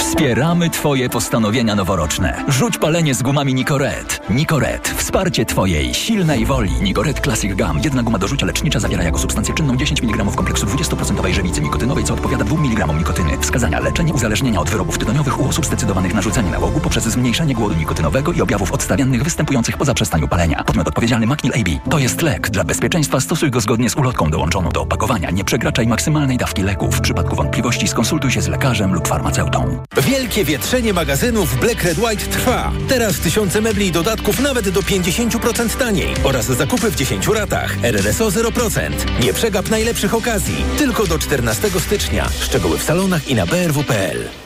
Speaker 34: Wspieramy Twoje postanowienia noworoczne. Rzuć palenie z gumami Nicoret. Nicoret. Wsparcie Twojej silnej woli. Nicoret Classic Gum. Jedna guma do rzucia lecznicza zawiera jako substancję czynną 10 mg kompleksu 20% żywicy nikotynowej, co odpowiada 2 mg nikotyny. Wskazania leczenie uzależnienia od wyrobów tytoniowych u osób zdecydowanych na rzucenie nałogu poprzez zmniejszenie głodu nikotynowego i objawów odstawiennych występujących po zaprzestaniu palenia. Podmiot odpowiedzialny Macnil AB. To jest lek. Dla bezpieczeństwa stosuj go zgodnie z ulotką dołączoną do opakowania. Nie przekraczaj maksymalnej dawki leków. W przypadku wątpliwości skonsultuj się z lekarzem lub farmaceutą.
Speaker 35: Wielkie wietrzenie magazynów Black Red White trwa. Teraz tysiące mebli i dodatków nawet do 50% taniej oraz zakupy w 10 ratach. RRSO 0%. Nie przegap najlepszych okazji. Tylko do 14 stycznia. Szczegóły w salonach i na brw.pl.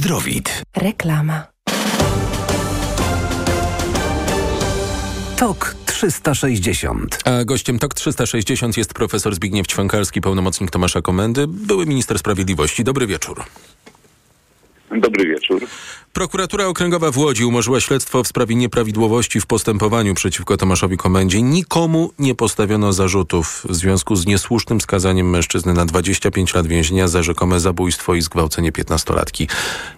Speaker 35: Zdrowit.
Speaker 36: Reklama.
Speaker 29: TOK 360.
Speaker 2: A gościem TOK 360 jest profesor Zbigniew Ćwiąkalski, pełnomocnik Tomasza Komendy, były minister sprawiedliwości. Dobry wieczór.
Speaker 37: Dobry wieczór.
Speaker 2: Prokuratura Okręgowa w Łodzi umorzyła śledztwo w sprawie nieprawidłowości w postępowaniu przeciwko Tomaszowi Komendzie. Nikomu nie postawiono zarzutów w związku z niesłusznym skazaniem mężczyzny na 25 lat więzienia za rzekome zabójstwo i zgwałcenie 15-latki.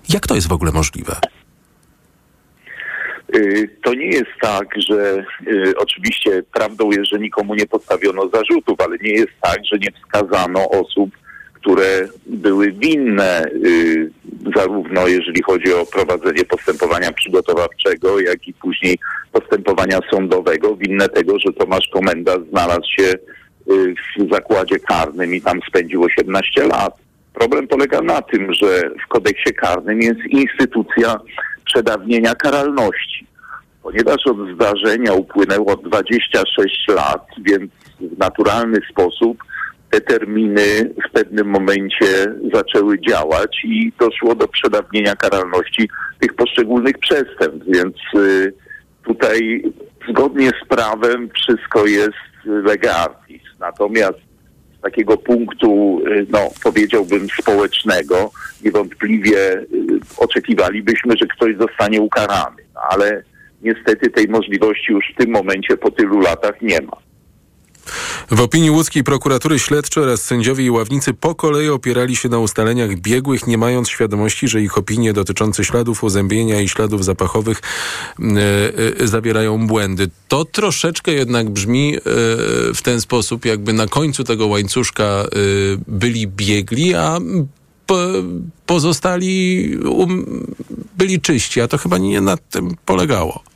Speaker 2: Jak to jest w ogóle możliwe?
Speaker 37: Y, To nie jest tak, że y, oczywiście prawdą jest, że nikomu nie postawiono zarzutów, ale nie jest tak, że nie wskazano osób, które były winne, y, zarówno jeżeli chodzi o prowadzenie postępowania przygotowawczego, jak i później postępowania sądowego, winne tego, że Tomasz Komenda znalazł się y, w zakładzie karnym i tam spędził 18 lat. Problem polega na tym, że w kodeksie karnym jest instytucja przedawnienia karalności. Ponieważ od zdarzenia upłynęło 26 lat, więc w naturalny sposób te terminy w pewnym momencie zaczęły działać i doszło do przedawnienia karalności tych poszczególnych przestępstw. Więc y, tutaj zgodnie z prawem wszystko jest lega artis. Natomiast z takiego punktu, y, no powiedziałbym społecznego, niewątpliwie y, oczekiwalibyśmy, że ktoś zostanie ukarany. No, ale niestety tej możliwości już w tym momencie po tylu latach nie ma.
Speaker 2: W opinii łódzkiej prokuratury śledcze oraz sędziowie i ławnicy po kolei opierali się na ustaleniach biegłych, nie mając świadomości, że ich opinie dotyczące śladów uzębienia i śladów zapachowych e, e, zawierają błędy. To troszeczkę jednak brzmi e, w ten sposób, jakby na końcu tego łańcuszka byli biegli, a po, pozostali um, byli czyści, a to chyba nie na tym polegało.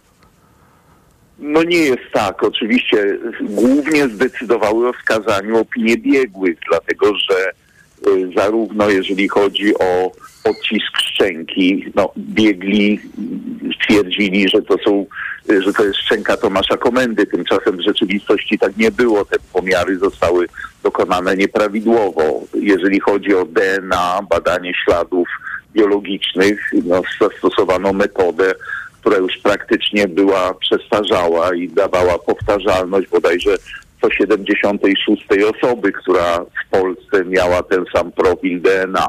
Speaker 37: No nie jest tak. Oczywiście głównie zdecydowały o wskazaniu opinie biegłych, dlatego że y, zarówno jeżeli chodzi o odcisk szczęki, no biegli twierdzili, że to są, że to jest szczęka Tomasza Komendy. Tymczasem w rzeczywistości tak nie było. Te pomiary zostały dokonane nieprawidłowo. Jeżeli chodzi o DNA, badanie śladów biologicznych, no, zastosowano metodę która już praktycznie była przestarzała i dawała powtarzalność bodajże co 76 osoby, która w Polsce miała ten sam profil DNA.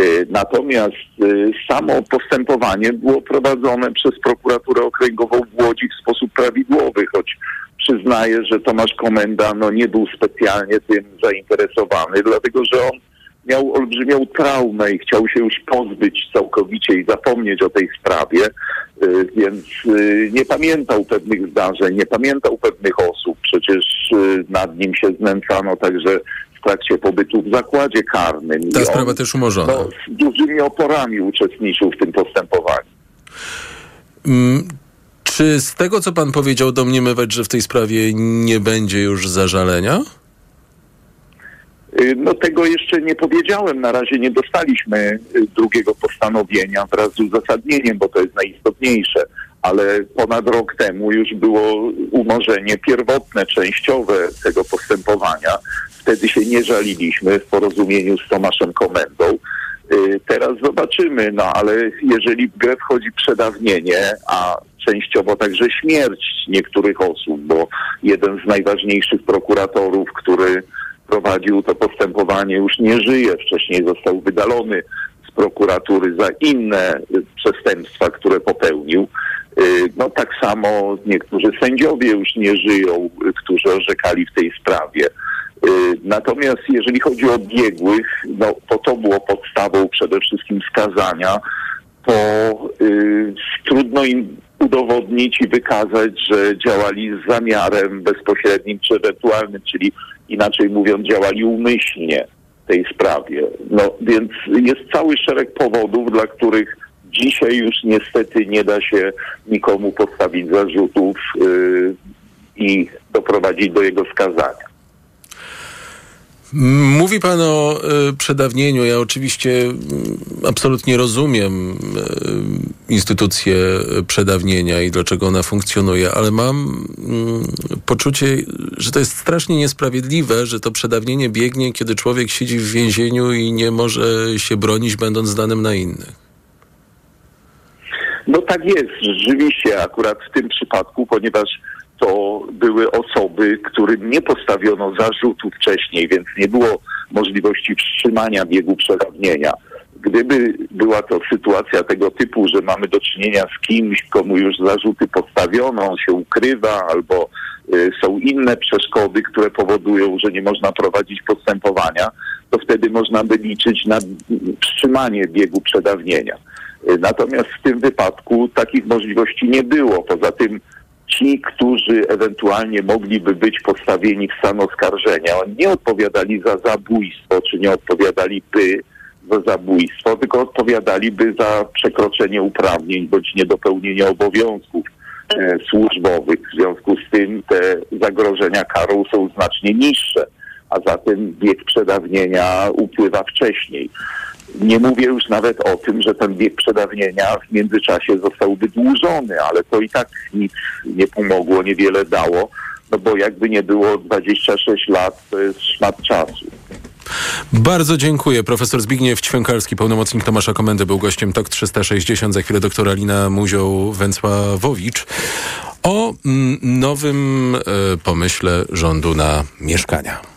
Speaker 37: Y, natomiast y, samo postępowanie było prowadzone przez prokuraturę okręgową w Łodzi w sposób prawidłowy, choć przyznaję, że Tomasz Komenda no, nie był specjalnie tym zainteresowany, dlatego że on miał olbrzymią traumę i chciał się już pozbyć całkowicie i zapomnieć o tej sprawie, więc y, nie pamiętał pewnych zdarzeń, nie pamiętał pewnych osób. Przecież y, nad nim się znęcano także w trakcie pobytu w zakładzie karnym.
Speaker 2: Ta sprawa też umorzona. No,
Speaker 37: z dużymi oporami uczestniczył w tym postępowaniu.
Speaker 2: Mm, czy z tego, co pan powiedział, domniemywać, że w tej sprawie nie będzie już zażalenia?
Speaker 37: Y, no tego jeszcze nie powiedziałem. Na razie nie dostaliśmy y, drugiego postanowienia wraz z uzasadnieniem, bo to jest najistotniejsze. Ale ponad rok temu już było umorzenie pierwotne, częściowe tego postępowania. Wtedy się nie żaliliśmy w porozumieniu z Tomaszem Komendą. Y, teraz zobaczymy, no ale jeżeli w grę wchodzi przedawnienie, a częściowo także śmierć niektórych osób, bo jeden z najważniejszych prokuratorów, który prowadził to postępowanie, już nie żyje. Wcześniej został wydalony z prokuratury za inne przestępstwa, które popełnił. Y, no tak samo niektórzy sędziowie już nie żyją, którzy orzekali w tej sprawie. Y, natomiast jeżeli chodzi o biegłych, no to to było podstawą przede wszystkim skazania, to y, trudno im udowodnić i wykazać, że działali z zamiarem bezpośrednim czy ewentualnym, czyli inaczej mówiąc, działali umyślnie w tej sprawie. No więc jest cały szereg powodów, dla których dzisiaj już niestety nie da się nikomu postawić zarzutów yy, i doprowadzić do jego skazania.
Speaker 2: Mówi pan o y, przedawnieniu. Ja oczywiście y, absolutnie rozumiem y, instytucję przedawnienia i dlaczego ona funkcjonuje, ale mam y, poczucie, że to jest strasznie niesprawiedliwe, że to przedawnienie biegnie, kiedy człowiek siedzi w więzieniu i nie może się bronić, będąc zdanym na innych.
Speaker 37: No tak jest, rzeczywiście, akurat w tym przypadku, ponieważ to były osoby, którym nie postawiono zarzutu wcześniej, więc nie było możliwości wstrzymania biegu przedawnienia. Gdyby była to sytuacja tego typu, że mamy do czynienia z kimś, komu już zarzuty postawiono, on się ukrywa albo y, są inne przeszkody, które powodują, że nie można prowadzić postępowania, to wtedy można by liczyć na wstrzymanie biegu przedawnienia. Y, natomiast w tym wypadku takich możliwości nie było. Poza tym ci, którzy ewentualnie mogliby być postawieni w stan oskarżenia, oni nie odpowiadali za zabójstwo, czy nie odpowiadaliby za zabójstwo, tylko odpowiadaliby za przekroczenie uprawnień bądź niedopełnienie obowiązków e, służbowych. W związku z tym te zagrożenia karą są znacznie niższe, a zatem wiek przedawnienia upływa wcześniej. Nie mówię już nawet o tym, że ten wiek przedawnienia w międzyczasie został wydłużony, ale to i tak nic nie pomogło, niewiele dało, no bo jakby nie było 26 lat, to jest szmat czasu.
Speaker 2: Bardzo dziękuję. Profesor Zbigniew Ćwiąkalski, pełnomocnik Tomasza Komendy, był gościem TOK 360. Za chwilę doktora Lina Muzioł-Węcławowicz o mm, nowym y, pomyśle rządu na mieszkania.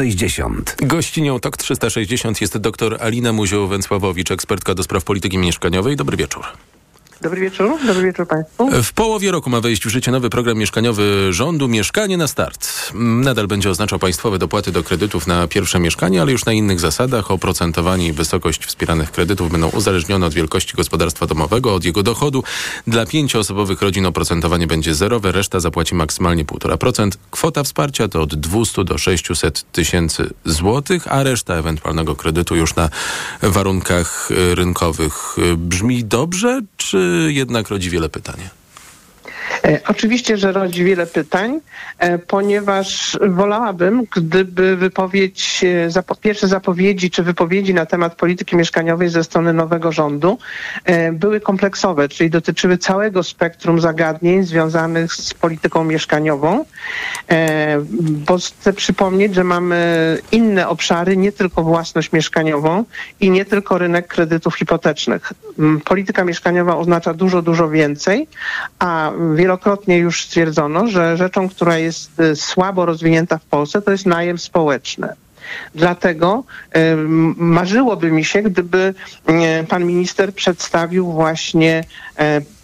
Speaker 29: 360.
Speaker 2: Gościnią TOK 360 jest dr Alina Muzioł-Węcławowicz, ekspertka do spraw polityki mieszkaniowej. Dobry wieczór.
Speaker 38: Dobry wieczór, dobry wieczór Państwu.
Speaker 2: W połowie roku ma wejść w życie nowy program mieszkaniowy rządu Mieszkanie na start. Nadal będzie oznaczał państwowe dopłaty do kredytów na pierwsze mieszkanie, ale już na innych zasadach. Oprocentowanie i wysokość wspieranych kredytów będą uzależnione od wielkości gospodarstwa domowego, od jego dochodu. Dla pięcioosobowych rodzin oprocentowanie będzie zerowe, reszta zapłaci maksymalnie 1,5%. Kwota wsparcia to od 200 do 600 tysięcy złotych, a reszta ewentualnego kredytu już na warunkach y, rynkowych. Y, Brzmi dobrze, czy jednak rodzi wiele pytań?
Speaker 38: E, oczywiście, że rodzi wiele pytań, e, ponieważ wolałabym, gdyby wypowiedź, e, pierwsze zapowiedzi czy wypowiedzi na temat polityki mieszkaniowej ze strony nowego rządu były kompleksowe, czyli dotyczyły całego spektrum zagadnień związanych z polityką mieszkaniową. Bo chcę przypomnieć, że mamy inne obszary, nie tylko własność mieszkaniową i nie tylko rynek kredytów hipotecznych. Mm, Polityka mieszkaniowa oznacza dużo, dużo więcej, a wielokrotnie już stwierdzono, że rzeczą, która jest y, słabo rozwinięta w Polsce, to jest najem społeczny. Dlatego em, marzyłoby mi się, gdyby e, pan minister przedstawił właśnie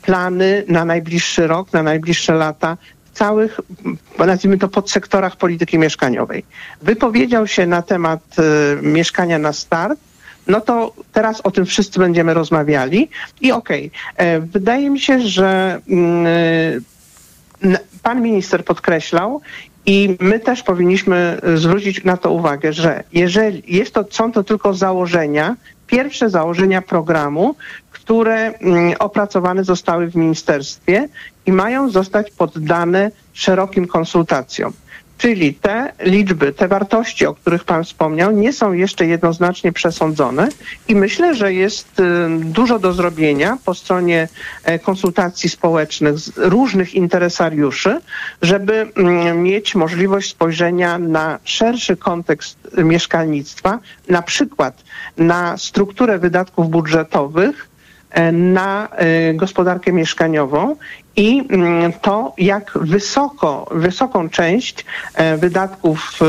Speaker 38: plany na najbliższy rok, na najbliższe lata całych, nazwijmy to, podsektorach polityki mieszkaniowej. Wypowiedział się na temat mieszkania na start, no to teraz o tym wszyscy będziemy rozmawiali i okej, e, wydaje mi się, że mm, n- pan minister podkreślał i my też powinniśmy e, zwrócić na to uwagę, że jeżeli jest to, są to tylko założenia, pierwsze założenia programu, które mm, opracowane zostały w ministerstwie i mają zostać poddane szerokim konsultacjom. Czyli te liczby, te wartości, o których Pan wspomniał, nie są jeszcze jednoznacznie przesądzone i myślę, że jest y, dużo do zrobienia po stronie e, konsultacji społecznych z różnych interesariuszy, żeby mm, mieć możliwość spojrzenia na szerszy kontekst mieszkalnictwa, na przykład na strukturę wydatków budżetowych, e, na e, gospodarkę mieszkaniową i mm, to, jak wysoko, wysoką część e, wydatków e,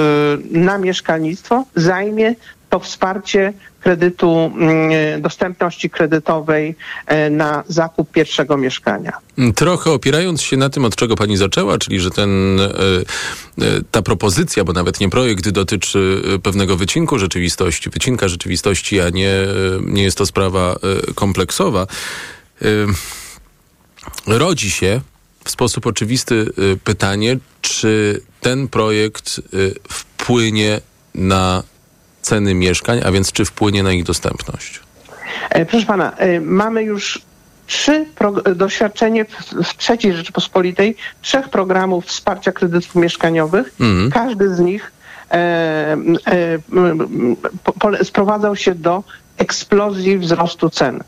Speaker 38: na mieszkalnictwo zajmie to wsparcie kredytu, mm, dostępności kredytowej e, na zakup pierwszego mieszkania.
Speaker 2: Trochę opierając się na tym, od czego pani zaczęła, czyli że ten, e, e, ta propozycja, bo nawet nie projekt dotyczy e, pewnego wycinku rzeczywistości, wycinka rzeczywistości, a nie, e, nie jest to sprawa e, kompleksowa, e, rodzi się w sposób oczywisty e, pytanie, czy ten projekt e, wpłynie na ceny mieszkań, a więc czy wpłynie na ich dostępność?
Speaker 38: E, Proszę pana, e, mamy już trzy pro- doświadczenie w, w trzeciej Rzeczypospolitej trzech programów wsparcia kredytów mieszkaniowych.
Speaker 2: Mhm.
Speaker 38: Każdy z nich e, e, po, sprowadzał się do eksplozji wzrostu cen.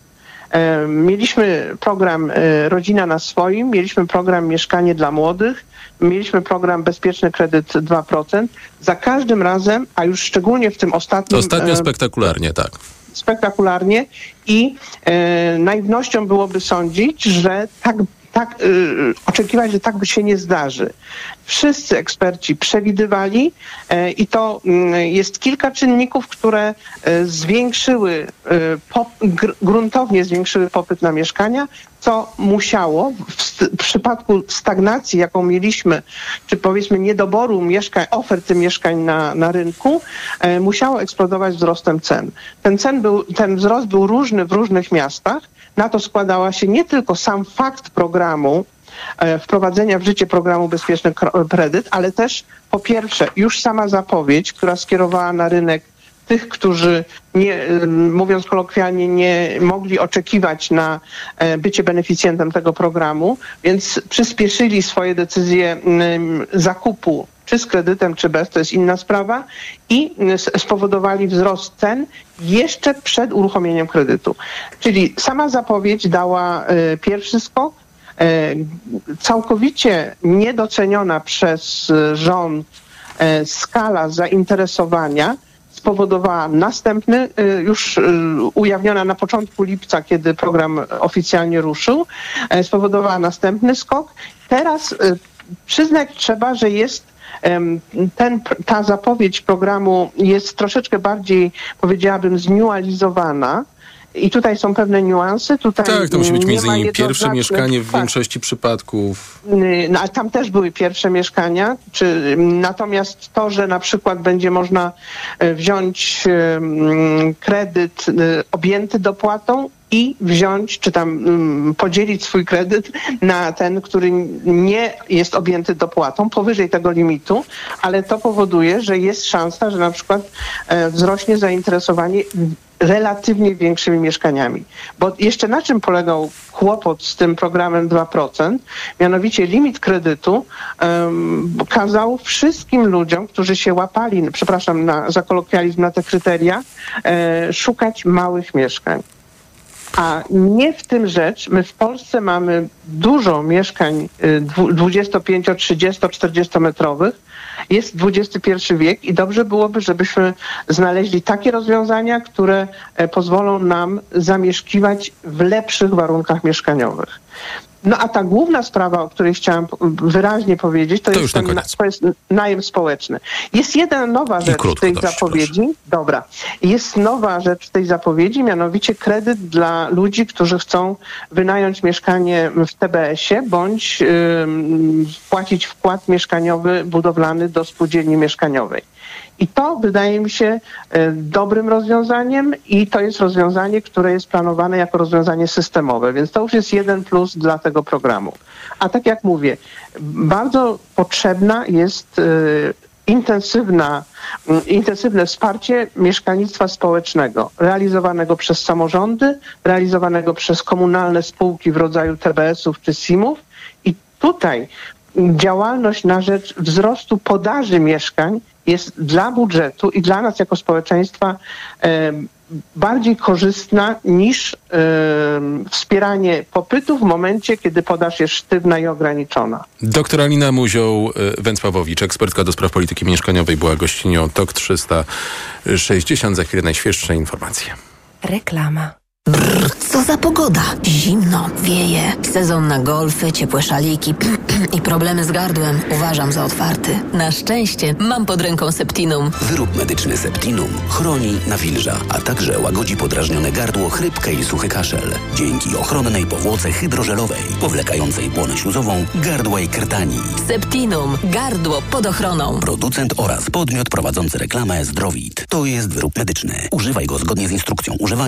Speaker 38: E, Mieliśmy program e, Rodzina na swoim, mieliśmy program Mieszkanie dla młodych, mieliśmy program Bezpieczny Kredyt 2%. Za każdym razem, a już szczególnie w tym ostatnim...
Speaker 2: Ostatnio
Speaker 38: e,
Speaker 2: spektakularnie, tak.
Speaker 38: spektakularnie i e, naiwnością byłoby sądzić, że tak, tak e, oczekiwać, że tak by się nie zdarzy. Wszyscy eksperci przewidywali e, i to mm, jest kilka czynników, które e, zwiększyły, e, pop, gr, gruntownie zwiększyły popyt na mieszkania, co musiało w, w przypadku stagnacji, jaką mieliśmy, czy powiedzmy niedoboru mieszkań, oferty mieszkań na, na rynku, musiało eksplodować wzrostem cen. Ten, cen był, ten wzrost był różny w różnych miastach. Na to składała się nie tylko sam fakt programu, e, wprowadzenia w życie programu Bezpieczny Kredyt, ale też po pierwsze już sama zapowiedź, która skierowała na rynek tych, którzy nie, ym, mówiąc kolokwialnie, nie mogli oczekiwać na e, bycie beneficjentem tego programu, więc przyspieszyli swoje decyzje zakupu czy z kredytem, czy bez, to jest inna sprawa i y, spowodowali wzrost cen jeszcze przed uruchomieniem kredytu. Czyli sama zapowiedź dała y, pierwszy skok, e, całkowicie niedoceniona przez y, rząd e, skala zainteresowania spowodowała następny, y, już y, ujawniona na początku lipca, kiedy program oficjalnie ruszył, spowodowała następny skok. Teraz y, przyznać trzeba, że jest ten, ta zapowiedź programu jest troszeczkę bardziej, powiedziałabym, zniualizowana. I tutaj są pewne niuanse. Tutaj
Speaker 2: Tak, to musi być między innymi pierwsze mieszkanie w
Speaker 38: tak.
Speaker 2: większości przypadków.
Speaker 38: Y, No, ale tam też były pierwsze mieszkania. Czy, natomiast to, że na przykład będzie można e, wziąć kredyt e, objęty dopłatą i wziąć, czy tam mm, podzielić swój kredyt na ten, który nie jest objęty dopłatą, powyżej tego limitu, ale to powoduje, że jest szansa, że na przykład e, wzrośnie zainteresowanie relatywnie większymi mieszkaniami. Bo jeszcze na czym polegał kłopot z tym programem 2%? Mianowicie limit kredytu em, kazał wszystkim ludziom, którzy się łapali, przepraszam na, za kolokwializm, na te kryteria, e, szukać małych mieszkań. A nie w tym rzecz. My w Polsce mamy dużo mieszkań y, dwu- 25, 30, 40 metrowych. Jest XXI wiek i dobrze byłoby, żebyśmy znaleźli takie rozwiązania, które e, pozwolą nam zamieszkiwać w lepszych warunkach mieszkaniowych. No a ta główna sprawa, o której chciałam wyraźnie powiedzieć, to,
Speaker 2: To
Speaker 38: jest,
Speaker 2: na
Speaker 38: ten na,
Speaker 2: koniec.
Speaker 38: to jest najem społeczny. Jest jedna nowa rzecz w tej zapowiedzi. Dobra. Jest nowa rzecz w tej zapowiedzi, mianowicie kredyt dla ludzi, którzy chcą wynająć mieszkanie w TBS-ie bądź ym, płacić wkład mieszkaniowy budowlany do spółdzielni mieszkaniowej. I to wydaje mi się e, dobrym rozwiązaniem i to jest rozwiązanie, które jest planowane jako rozwiązanie systemowe, więc to już jest jeden plus dla tego programu. A tak jak mówię, bardzo potrzebna jest e, intensywna, intensywne wsparcie mieszkalnictwa społecznego, realizowanego przez samorządy, realizowanego przez komunalne spółki w rodzaju TBS-ów czy SIM-ów i tutaj działalność na rzecz wzrostu podaży mieszkań jest dla budżetu i dla nas jako społeczeństwa bardziej korzystna niż wspieranie popytu w momencie, kiedy podaż jest sztywna i ograniczona.
Speaker 2: Doktor Alina Muzioł-Węcławowicz, ekspertka do spraw polityki mieszkaniowej, była gościnią TOK 360. Za chwilę najświeższe informacje.
Speaker 39: Reklama. Brrr, co za pogoda? Zimno, wieje. Sezon na golfy, ciepłe szaliki i problemy z gardłem uważam za otwarty. Na szczęście mam pod ręką Septinum.
Speaker 40: Wyrób medyczny Septinum chroni, nawilża, a także łagodzi podrażnione gardło, chrypkę i suchy kaszel. Dzięki ochronnej powłoce hydrożelowej, powlekającej błonę śluzową, gardła i krtani.
Speaker 39: Septinum. Gardło pod ochroną.
Speaker 40: Producent oraz podmiot prowadzący reklamę Zdrowit. To jest wyrób medyczny. Używaj go zgodnie z instrukcją używania